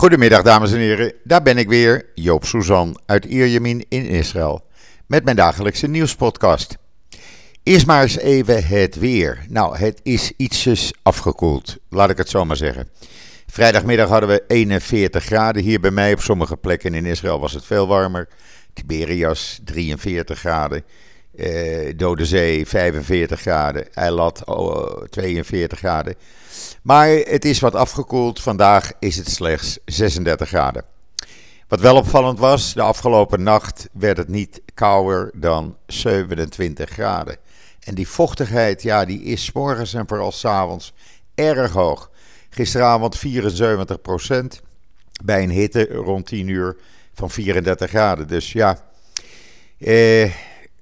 Goedemiddag dames en heren, daar ben ik weer, Joop Suzan uit Ierjemien in Israël, met mijn dagelijkse nieuwspodcast. Eerst maar eens even het weer. Nou, het is ietsjes afgekoeld, laat ik het zo maar zeggen. Vrijdag hadden we 41 graden hier bij mij. Op sommige plekken in Israël was het veel warmer. Tiberias 43 graden. Uh, Dode Zee 45 graden. Eilat oh, 42 graden. Maar het is wat afgekoeld. Vandaag is het slechts 36 graden. Wat wel opvallend was, de afgelopen nacht werd het niet kouder dan 27 graden. En die vochtigheid, ja, die is morgens en vooral s avonds erg hoog. Gisteravond 74 procent bij een hitte rond 10 uur van 34 graden. Dus ja, eh,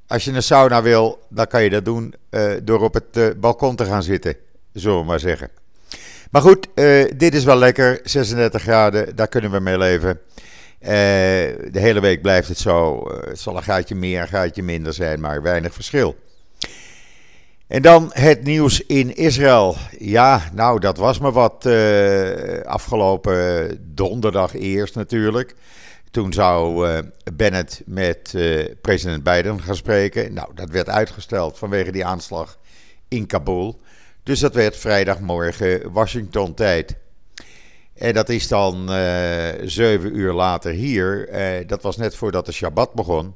als je een sauna wil, dan kan je dat doen eh, door op het uh, balkon te gaan zitten, zullen we maar zeggen. Maar goed, uh, dit is wel lekker, 36 graden, daar kunnen we mee leven. de hele week blijft het zo. het zal een gaatje meer, een gaatje minder zijn, maar weinig verschil. En dan het nieuws in Israël. Ja, nou, dat was me wat afgelopen donderdag eerst natuurlijk. Toen zou uh, Bennett met president Biden gaan spreken. Nou, dat werd uitgesteld vanwege die aanslag in Kabul. Dus dat werd vrijdagmorgen Washington-tijd. En dat is dan zeven uur later hier. dat was net voordat de Shabbat begon.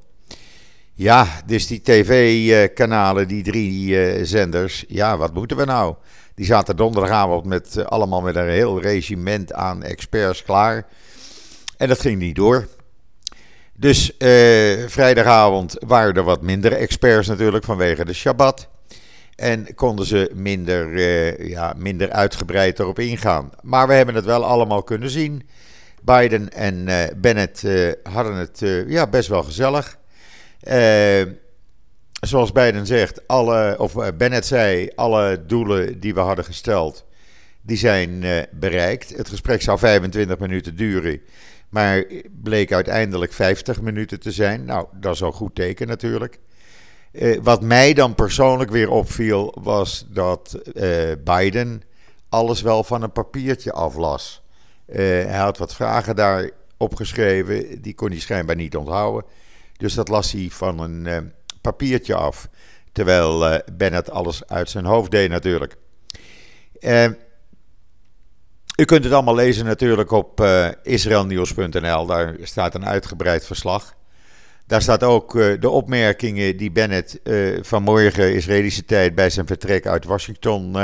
Ja, dus die tv-kanalen, die drie uh, zenders, ja, wat moeten we nou? Die zaten donderdagavond met, allemaal met een heel regiment aan experts klaar. En dat ging niet door. Dus vrijdagavond waren er wat minder experts natuurlijk vanwege de Shabbat. En konden ze minder, ja, minder uitgebreid erop ingaan. Maar we hebben het wel allemaal kunnen zien. Biden en Bennett hadden het ja, best wel gezellig. Uh, zoals Biden zegt, alle, of eh, Bennett zei, alle doelen die we hadden gesteld, die zijn uh, bereikt. Het gesprek zou 25 minuten duren, maar bleek uiteindelijk 50 minuten te zijn. Nou, dat is al goed teken natuurlijk. Uh, wat mij dan persoonlijk weer opviel, was dat Biden alles wel van een papiertje aflas. hij had wat vragen daar opgeschreven, die kon hij schijnbaar niet onthouden. Dus dat las hij van een uh, papiertje af. Terwijl uh, Bennett alles uit zijn hoofd deed natuurlijk. Uh, u kunt het allemaal lezen natuurlijk op israelnieuws.nl. Daar staat een uitgebreid verslag. Daar staat ook de opmerkingen die Bennett vanmorgen Israëlische tijd bij zijn vertrek uit Washington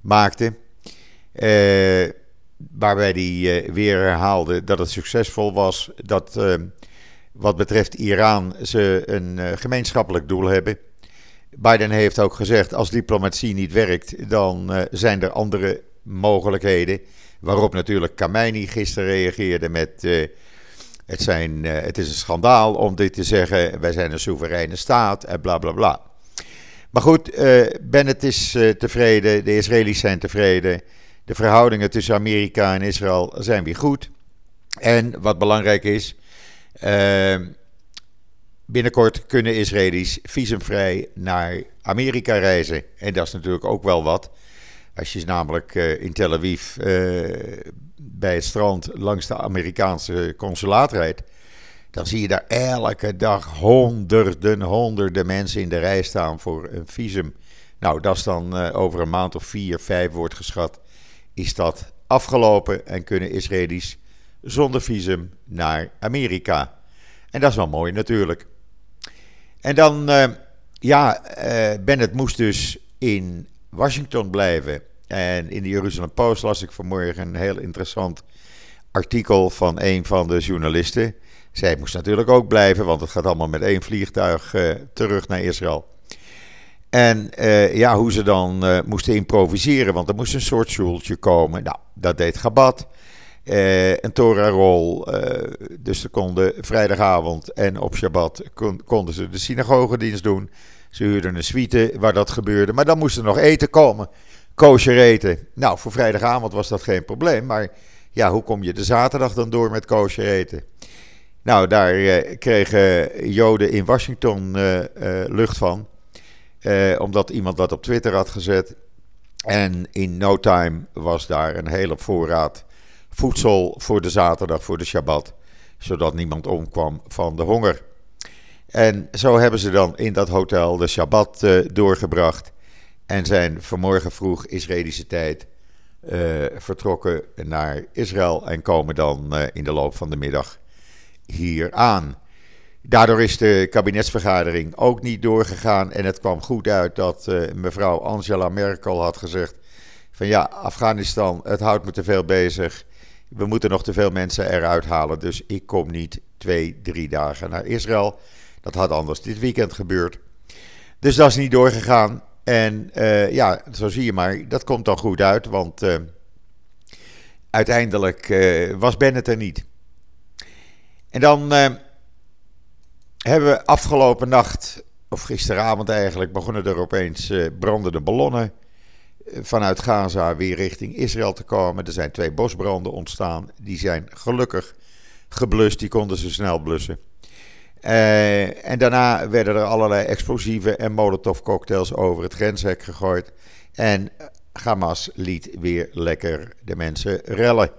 maakte. waarbij hij weer herhaalde dat het succesvol was. Dat wat betreft Iran ze een uh, gemeenschappelijk doel hebben. Biden heeft ook gezegd: als diplomatie niet werkt, dan uh, zijn er andere mogelijkheden. Waarop natuurlijk Khamenei gisteren reageerde met: uh, het, zijn, het is een schandaal om dit te zeggen. Wij zijn een soevereine staat en bla bla bla. Maar goed, Bennett is tevreden, de Israëli's zijn tevreden. De verhoudingen tussen Amerika en Israël zijn weer goed. En wat belangrijk is, Ehm, binnenkort kunnen Israëli's visumvrij naar Amerika reizen. En dat is natuurlijk ook wel wat. Als je namelijk uh, in Tel Aviv uh, bij het strand langs de Amerikaanse consulaat rijdt, dan zie je daar elke dag honderden, honderden mensen in de rij staan voor een visum. Nou, dat is dan uh, over een maand of vier, vijf wordt geschat, is dat afgelopen en kunnen Israëli's zonder visum naar Amerika. En dat is wel mooi natuurlijk. En dan, ja, Bennett moest dus in Washington blijven. En in de Jerusalem Post las ik vanmorgen een heel interessant artikel van een van de journalisten. Zij moest natuurlijk ook blijven, want het gaat allemaal met één vliegtuig uh, terug naar Israël. En uh, ja, hoe ze dan uh, moesten improviseren, want er moest een soort schooltje komen. Nou, dat deed Gabat. Een Torah-rol. Dus ze konden vrijdagavond en op Shabbat kon, konden ze de synagogedienst doen. Ze huurden een suite waar dat gebeurde. Maar dan moest er nog eten komen. Kosher eten. Nou, voor vrijdagavond was dat geen probleem. Maar ja, hoe kom je de zaterdag dan door met kosher eten? Nou, daar uh, kregen Joden in Washington lucht van. omdat iemand dat op Twitter had gezet. En in no time was daar een hele voorraad voedsel voor de zaterdag, voor de Shabbat, zodat niemand omkwam van de honger. En zo hebben ze dan in dat hotel de Shabbat uh, doorgebracht en zijn vanmorgen vroeg Israëlische tijd uh, vertrokken naar Israël en komen dan uh, in de loop van de middag hier aan. Daardoor is de kabinetsvergadering ook niet doorgegaan. En het kwam goed uit dat mevrouw Angela Merkel had gezegd: van ja, Afghanistan, het houdt me te veel bezig. We moeten nog te veel mensen eruit halen. Dus ik kom niet twee, drie dagen naar Israël. Dat had anders dit weekend gebeurd. Dus dat is niet doorgegaan. En uh, ja, zo zie je maar, dat komt dan goed uit. Want uh, uiteindelijk was Bennett er niet. En dan hebben we afgelopen nacht, of gisteravond eigenlijk, begonnen er opeens uh, brandende ballonnen uh, vanuit Gaza weer richting Israël te komen. Er zijn twee bosbranden ontstaan. Die zijn gelukkig geblust, die konden ze snel blussen. Uh, en daarna werden er allerlei explosieven en molotovcocktails over het grenshek gegooid. En Hamas liet weer lekker de mensen rellen.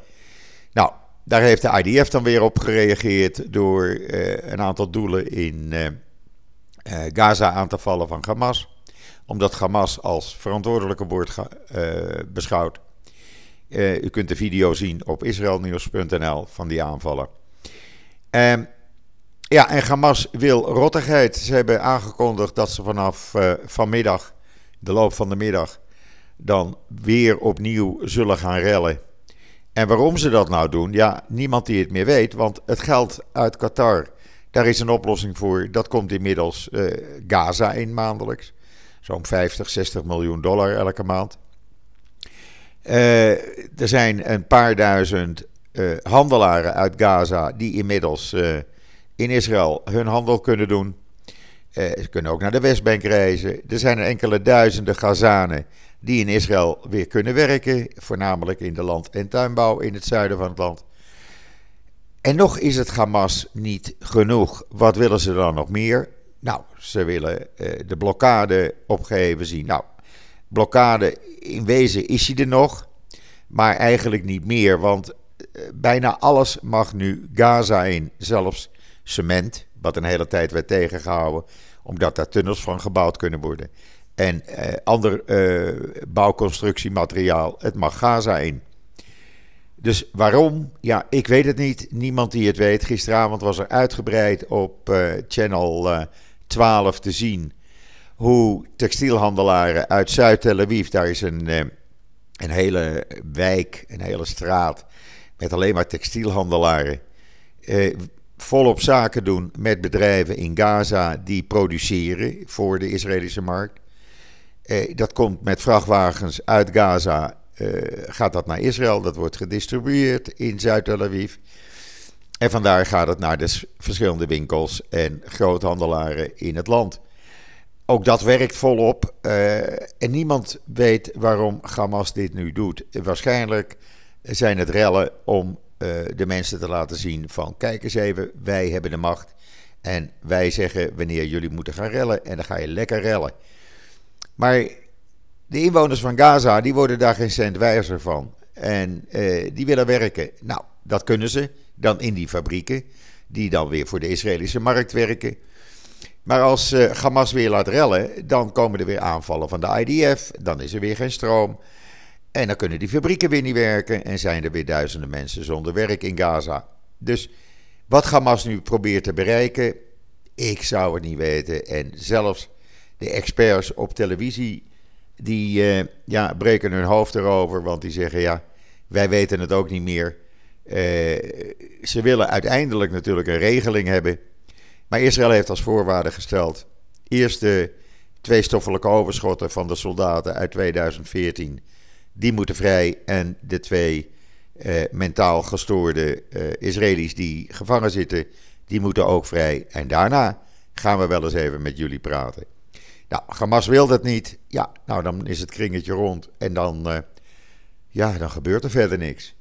Nou, daar heeft de IDF dan weer op gereageerd door uh, een aantal doelen in uh, Gaza aan te vallen van Hamas. Omdat Hamas als verantwoordelijke wordt beschouwd. u kunt de video zien op israelnieuws.nl van die aanvallen. Ja, en Hamas wil rottigheid. Ze hebben aangekondigd dat ze vanaf vanmiddag, de loop van de middag, dan weer opnieuw zullen gaan rellen en waarom ze dat nou doen, ja, niemand die het meer weet, want het geld uit Qatar, daar is een oplossing voor. Dat komt inmiddels uh, Gaza in maandelijks. Zo'n 50, 60 miljoen dollar elke maand. Uh, er zijn een paar duizend handelaren uit Gaza die inmiddels in Israël hun handel kunnen doen. ze kunnen ook naar de Westbank reizen. Er zijn enkele duizenden Gazanen die in Israël weer kunnen werken, voornamelijk in de land- en tuinbouw in het zuiden van het land. En nog is het Hamas niet genoeg. Wat willen ze dan nog meer? Nou, ze willen eh, de blokkade opgeheven zien. Nou, blokkade in wezen is hij er nog, maar eigenlijk niet meer, want eh, bijna alles mag nu Gaza in, zelfs cement, wat een hele tijd werd tegengehouden, omdat daar tunnels van gebouwd kunnen worden en uh, ander uh, bouwconstructiemateriaal. Het mag Gaza in. Dus waarom? Ja, ik weet het niet. Niemand die het weet. Gisteravond was er uitgebreid op uh, Channel 12 te zien hoe textielhandelaren uit Zuid-Tel Aviv, daar is een, een hele wijk, een hele straat met alleen maar textielhandelaren, volop zaken doen met bedrijven in Gaza die produceren voor de Israëlische markt. Eh, dat komt met vrachtwagens uit Gaza, eh, gaat dat naar Israël. Dat wordt gedistribueerd in Zuid-Tel Aviv. En vandaar gaat het naar de verschillende winkels en groothandelaren in het land. Ook dat werkt volop. Uh, en niemand weet waarom Hamas dit nu doet. Waarschijnlijk zijn het rellen om de mensen te laten zien van... kijk eens even, wij hebben de macht. En wij zeggen wanneer jullie moeten gaan rellen. En dan ga je lekker rellen. Maar de inwoners van Gaza, die worden daar geen cent wijzer van. En uh, die willen werken. Nou, dat kunnen ze dan in die fabrieken, die dan weer voor de Israëlische markt werken. Maar als uh, Hamas weer laat rellen, dan komen er weer aanvallen van de IDF. Dan is er weer geen stroom. En dan kunnen die fabrieken weer niet werken. En zijn er weer duizenden mensen zonder werk in Gaza. Dus wat Hamas nu probeert te bereiken, ik zou het niet weten. En zelfs de experts op televisie, die uh, ja, breken hun hoofd erover, want die zeggen ja, wij weten het ook niet meer. Uh, ze willen uiteindelijk natuurlijk een regeling hebben. Maar Israël heeft als voorwaarde gesteld: eerst de twee stoffelijke overschotten van de soldaten uit 2014, die moeten vrij. En de twee uh, mentaal gestoorde Israëli's die gevangen zitten, die moeten ook vrij. En daarna gaan we wel eens even met jullie praten. Nou, Hamas wil dat niet. Ja, nou dan is het kringetje rond. En dan, uh, ja, dan gebeurt er verder niks.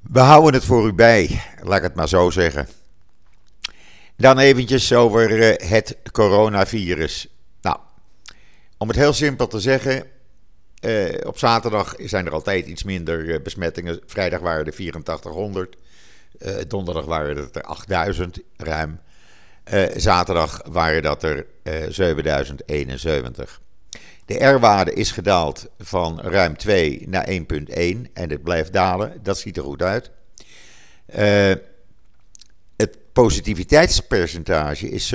We houden het voor u bij, laat ik het maar zo zeggen. Dan eventjes over het coronavirus. Om het heel simpel te zeggen, op zaterdag zijn er altijd iets minder besmettingen. Vrijdag waren er 8400. donderdag waren het er 8000 ruim. zaterdag waren dat er 7071. De R-waarde is gedaald van ruim 2 naar 1,1 en het blijft dalen. Dat ziet er goed uit. Het positiviteitspercentage is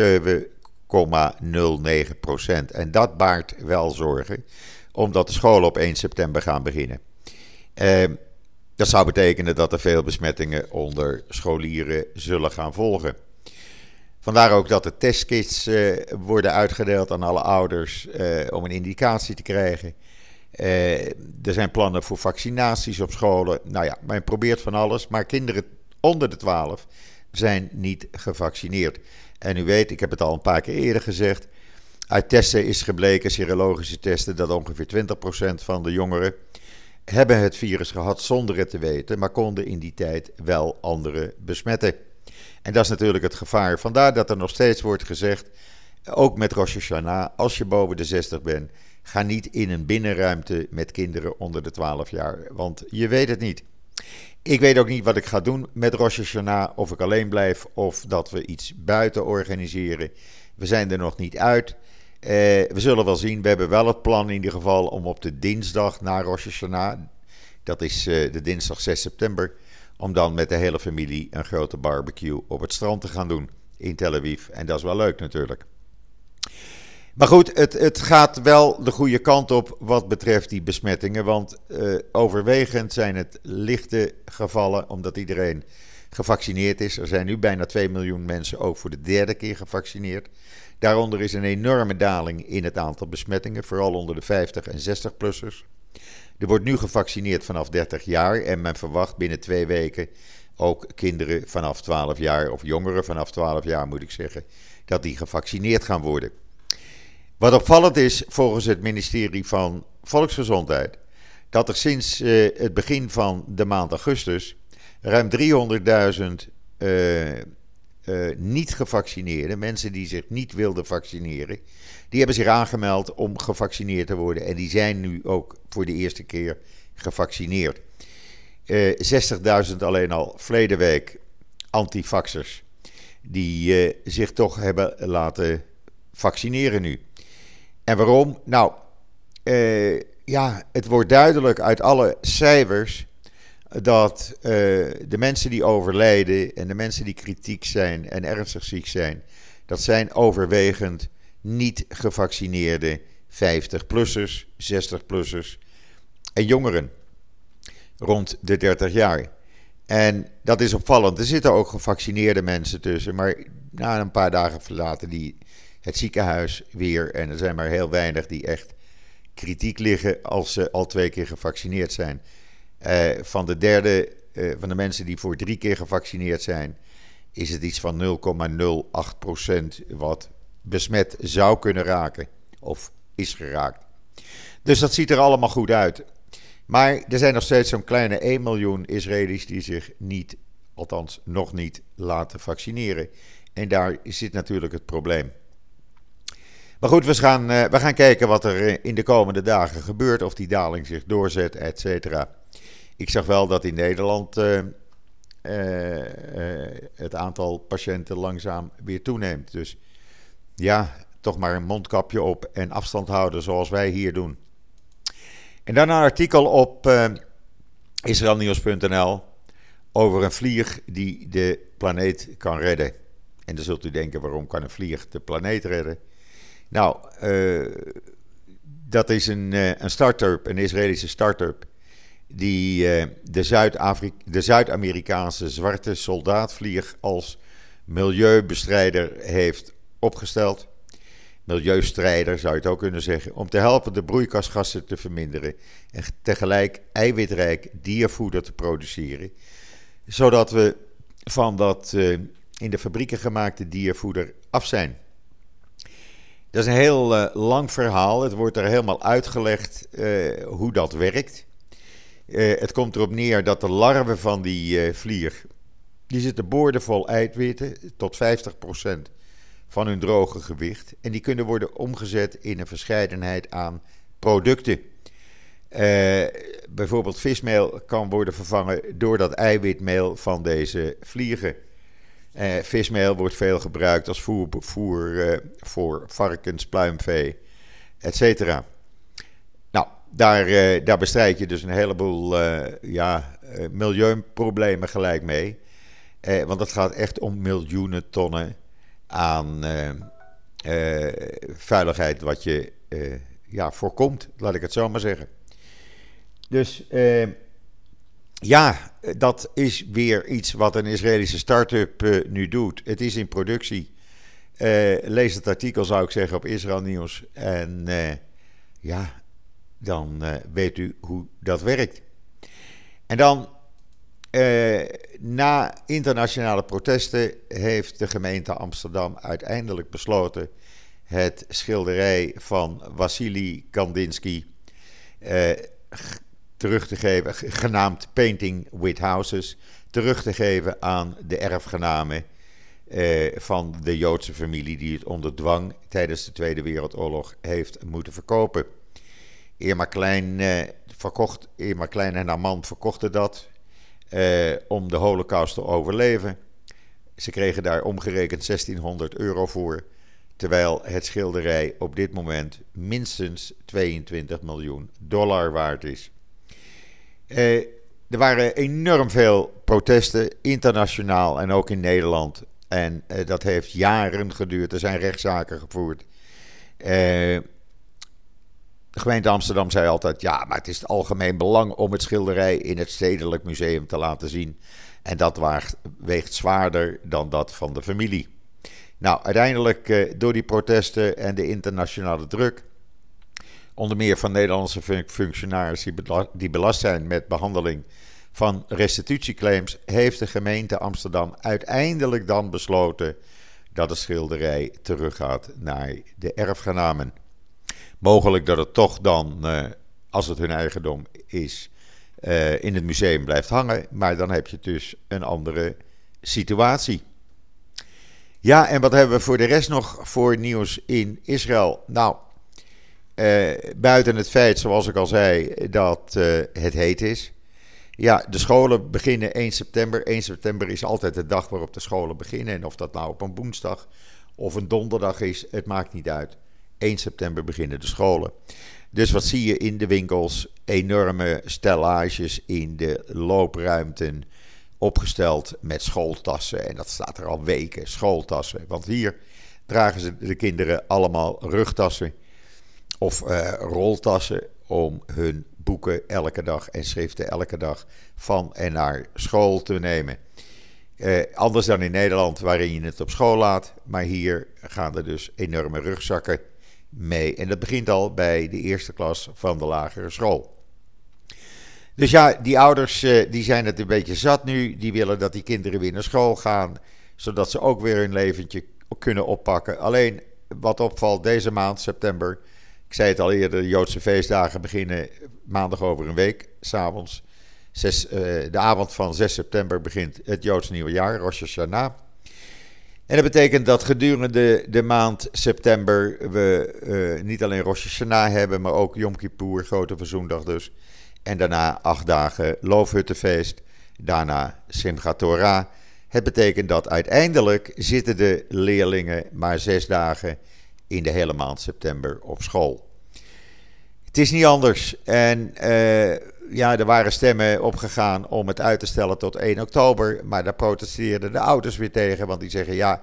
7,09%. En dat baart wel zorgen, omdat de scholen op 1 september gaan beginnen. Uh, dat zou betekenen dat er veel besmettingen onder scholieren zullen gaan volgen. Vandaar ook dat de testkits uh, worden uitgedeeld aan alle ouders uh, om een indicatie te krijgen. Uh, er zijn plannen voor vaccinaties op scholen. Nou ja, men probeert van alles, maar kinderen onder de 12 zijn niet gevaccineerd. En u weet, ik heb het al een paar keer eerder gezegd. Uit testen is gebleken, serologische testen, dat ongeveer 20% van de jongeren hebben het virus gehad zonder het te weten, maar konden in die tijd wel anderen besmetten. En dat is natuurlijk het gevaar. Vandaar dat er nog steeds wordt gezegd, ook met Rosh Hashanah, als je boven de 60 bent, ga niet in een binnenruimte met kinderen onder de 12 jaar, want je weet het niet. Ik weet ook niet wat ik ga doen met Rosh of ik alleen blijf of dat we iets buiten organiseren. We zijn er nog niet uit. Eh, we zullen wel zien. We hebben wel het plan in ieder geval om op de dinsdag na Rosh dat is uh, de dinsdag 6 september, om dan met de hele familie een grote barbecue op het strand te gaan doen in Tel Aviv. En dat is wel leuk natuurlijk. Maar goed, het, het gaat wel de goede kant op wat betreft die besmettingen. Want uh, overwegend zijn het lichte gevallen, omdat iedereen gevaccineerd is. Er zijn nu bijna 2 miljoen mensen ook voor de derde keer gevaccineerd. Daaronder is een enorme daling in het aantal besmettingen, vooral onder de 50 en 60-plussers. Er wordt nu gevaccineerd vanaf 30 jaar en men verwacht binnen twee weken ook kinderen vanaf 12 jaar, of jongeren vanaf 12 jaar moet ik zeggen, dat die gevaccineerd gaan worden. Wat opvallend is volgens het ministerie van Volksgezondheid, dat er sinds uh, het begin van de maand augustus ruim 300.000 uh, uh, niet gevaccineerden, mensen die zich niet wilden vaccineren, die hebben zich aangemeld om gevaccineerd te worden. En die zijn nu ook voor de eerste keer gevaccineerd. 60.000 alleen al verleden week antifaxers die zich toch hebben laten vaccineren nu. En waarom? Nou, uh, ja, het wordt duidelijk uit alle cijfers dat uh, de mensen die overlijden en de mensen die kritiek zijn en ernstig ziek zijn, dat zijn overwegend niet gevaccineerde 50-plussers, 60-plussers en jongeren rond de 30 jaar. En dat is opvallend. Er zitten ook gevaccineerde mensen tussen, maar na een paar dagen verlaten die het ziekenhuis weer. En er zijn maar heel weinig die echt kritiek liggen als ze al twee keer gevaccineerd zijn. Uh, van de derde, uh, van de mensen die voor drie keer gevaccineerd zijn, is het iets van 0,08% wat besmet zou kunnen raken of is geraakt. Dus dat ziet er allemaal goed uit. Maar er zijn nog steeds zo'n kleine 1 miljoen Israëli's die zich niet, althans nog niet, laten vaccineren. En daar zit natuurlijk het probleem. Maar goed, we gaan, uh, we gaan kijken wat er eh, in de komende dagen gebeurt. Of die daling zich doorzet, et cetera. Ik zag wel dat in Nederland uh, het aantal patiënten langzaam weer toeneemt. Dus ja, toch maar een mondkapje op en afstand houden zoals wij hier doen. En dan een artikel op israelnieuws.nl over een vlieg die de planeet kan redden. En dan zult u denken, waarom kan een vlieg de planeet redden? Nou, uh, dat is een, uh, een start-up, een Israëlische start-up, die uh, de Zuid-Amerikaanse zwarte soldaatvlieg als milieubestrijder heeft opgesteld. Milieustrijder zou je het ook kunnen zeggen, om te helpen de broeikasgassen te verminderen en tegelijk eiwitrijk diervoeder te produceren, zodat we van dat in de fabrieken gemaakte diervoeder af zijn. Dat is een heel uh, lang verhaal. Het wordt er helemaal uitgelegd uh, hoe dat werkt. Uh, het komt erop neer dat de larven van die vlier, die zitten boordevol eiwitten, tot 50% van hun droge gewicht. En die kunnen worden omgezet in een verscheidenheid aan producten. bijvoorbeeld vismeel kan worden vervangen door dat eiwitmeel van deze vliegen. Vismeel wordt veel gebruikt als voer, voer voor varkens, pluimvee, etc. Nou, daar, daar bestrijd je dus een heleboel ja, milieuproblemen gelijk mee. want het gaat echt om miljoenen tonnen aan uh, vuiligheid wat je uh, ja, voorkomt, laat ik het zo maar zeggen. Dus ja, dat is weer iets wat een Israëlische start-up nu doet. Het is in productie. lees het artikel, zou ik zeggen, op Israël Nieuws. En ja, dan weet u hoe dat werkt. En dan na internationale protesten heeft de gemeente Amsterdam uiteindelijk besloten het schilderij van Wassili Kandinsky terug te geven, genaamd Painting with Houses, terug te geven aan de erfgenamen uh, van de Joodse familie die het onder dwang tijdens de Tweede Wereldoorlog heeft moeten verkopen. Irma Klein, verkocht, Irma Klein en haar man verkochten dat eh, om de Holocaust te overleven. Ze kregen daar omgerekend 1600 euro voor, terwijl het schilderij op dit moment minstens 22 miljoen dollar waard is. Eh, er waren enorm veel protesten, internationaal en ook in Nederland. En eh, dat heeft jaren geduurd. Er zijn rechtszaken gevoerd. Eh, de gemeente Amsterdam zei altijd: ja, maar het is het algemeen belang om het schilderij in het Stedelijk Museum te laten zien. En dat weegt zwaarder dan dat van de familie. Nou, uiteindelijk eh, door die protesten en de internationale druk, onder meer van Nederlandse functionarissen die belast zijn met behandeling van restitutieclaims, heeft de gemeente Amsterdam uiteindelijk dan besloten dat het schilderij teruggaat naar de erfgenamen. Mogelijk dat het toch dan, uh, als het hun eigendom is, uh, in het museum blijft hangen. Maar dan heb je dus een andere situatie. Ja, en wat hebben we voor de rest nog voor nieuws in Israël? Nou, uh, buiten het feit, zoals ik al zei, dat het heet is. Ja, de scholen beginnen 1 september. 1 september is altijd de dag waarop de scholen beginnen. En of dat nou op een woensdag of een donderdag is, het maakt niet uit. 1 september beginnen de scholen. Dus wat zie je in de winkels? Enorme stellages in de loopruimten opgesteld met schooltassen. En dat staat er al weken, schooltassen. Want hier dragen ze de kinderen allemaal rugtassen of uh, roltassen om hun boeken elke dag en schriften elke dag van en naar school te nemen. Uh, anders dan in Nederland, waarin je het op school laat. Maar hier gaan er dus enorme rugzakken mee. En dat begint al bij de eerste klas van de lagere school. Dus ja, die ouders eh, die zijn het een beetje zat nu. Die willen dat die kinderen weer naar school gaan. Zodat ze ook weer hun leventje kunnen oppakken. Alleen wat opvalt deze maand, september. Ik zei het al eerder, de Joodse feestdagen beginnen maandag over een week. S'avonds, uh, de avond van 6 september begint het Joods nieuwe jaar, Rosh Hashanah. En dat betekent dat gedurende de maand september we uh, niet alleen Rosh Hashanah hebben, maar ook Yom Kippur, Grote Verzoendag dus. En daarna acht dagen Loofhuttenfeest, daarna Simchat Torah. Het betekent dat uiteindelijk zitten de leerlingen maar zes dagen in de hele maand september op school. Het is niet anders. En uh, ja, er waren stemmen opgegaan om het uit te stellen tot 1 oktober. Maar daar protesteerden de ouders weer tegen. Want die zeggen: ja,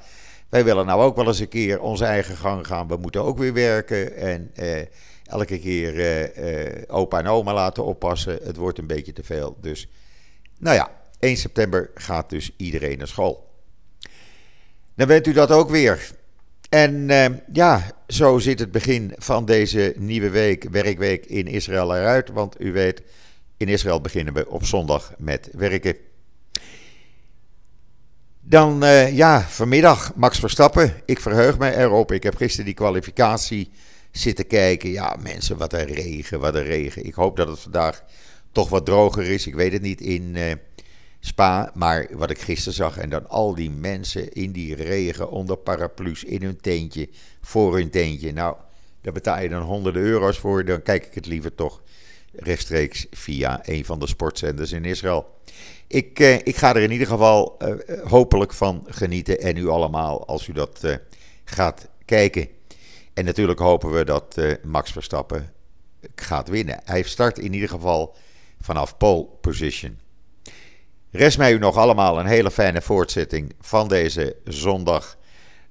wij willen nou ook wel eens een keer onze eigen gang gaan. We moeten ook weer werken. En eh, elke keer eh, eh, opa en oma laten oppassen. Het wordt een beetje te veel. Dus, nou ja, 1 september gaat dus iedereen naar school. Dan weet u dat ook weer. En uh, ja, zo zit het begin van deze nieuwe week, werkweek in Israël eruit. Want u weet, in Israël beginnen we op zondag met werken. Dan, uh, ja, vanmiddag Max Verstappen. Ik verheug mij erop. Ik heb gisteren die kwalificatie zitten kijken. Ja, mensen, wat een regen, wat een regen. Ik hoop dat het vandaag toch wat droger is. Ik weet het niet in uh, Spa. Maar wat ik gisteren zag en dan al die mensen in die regen onder paraplu's in hun tentje, voor hun tentje. Nou, daar betaal je dan honderden euro's voor. Dan kijk ik het liever toch rechtstreeks via een van de sportzenders in Israël. Ik, eh, ik ga er in ieder geval eh, hopelijk van genieten en u allemaal als u dat eh, gaat kijken. En natuurlijk hopen we dat eh, Max Verstappen gaat winnen. Hij start in ieder geval vanaf pole position. Rest mij u nog allemaal een hele fijne voortzetting van deze zondag,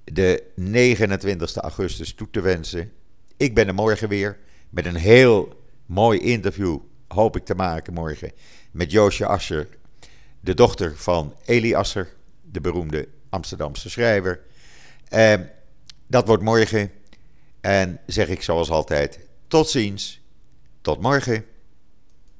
de 29 augustus, toe te wensen. Ik ben er morgen weer met een heel mooi interview, hoop ik te maken morgen, met Joosje Ascher, de dochter van Eli Asser, de beroemde Amsterdamse schrijver. Eh, dat wordt morgen. En zeg ik zoals altijd, tot ziens, tot morgen.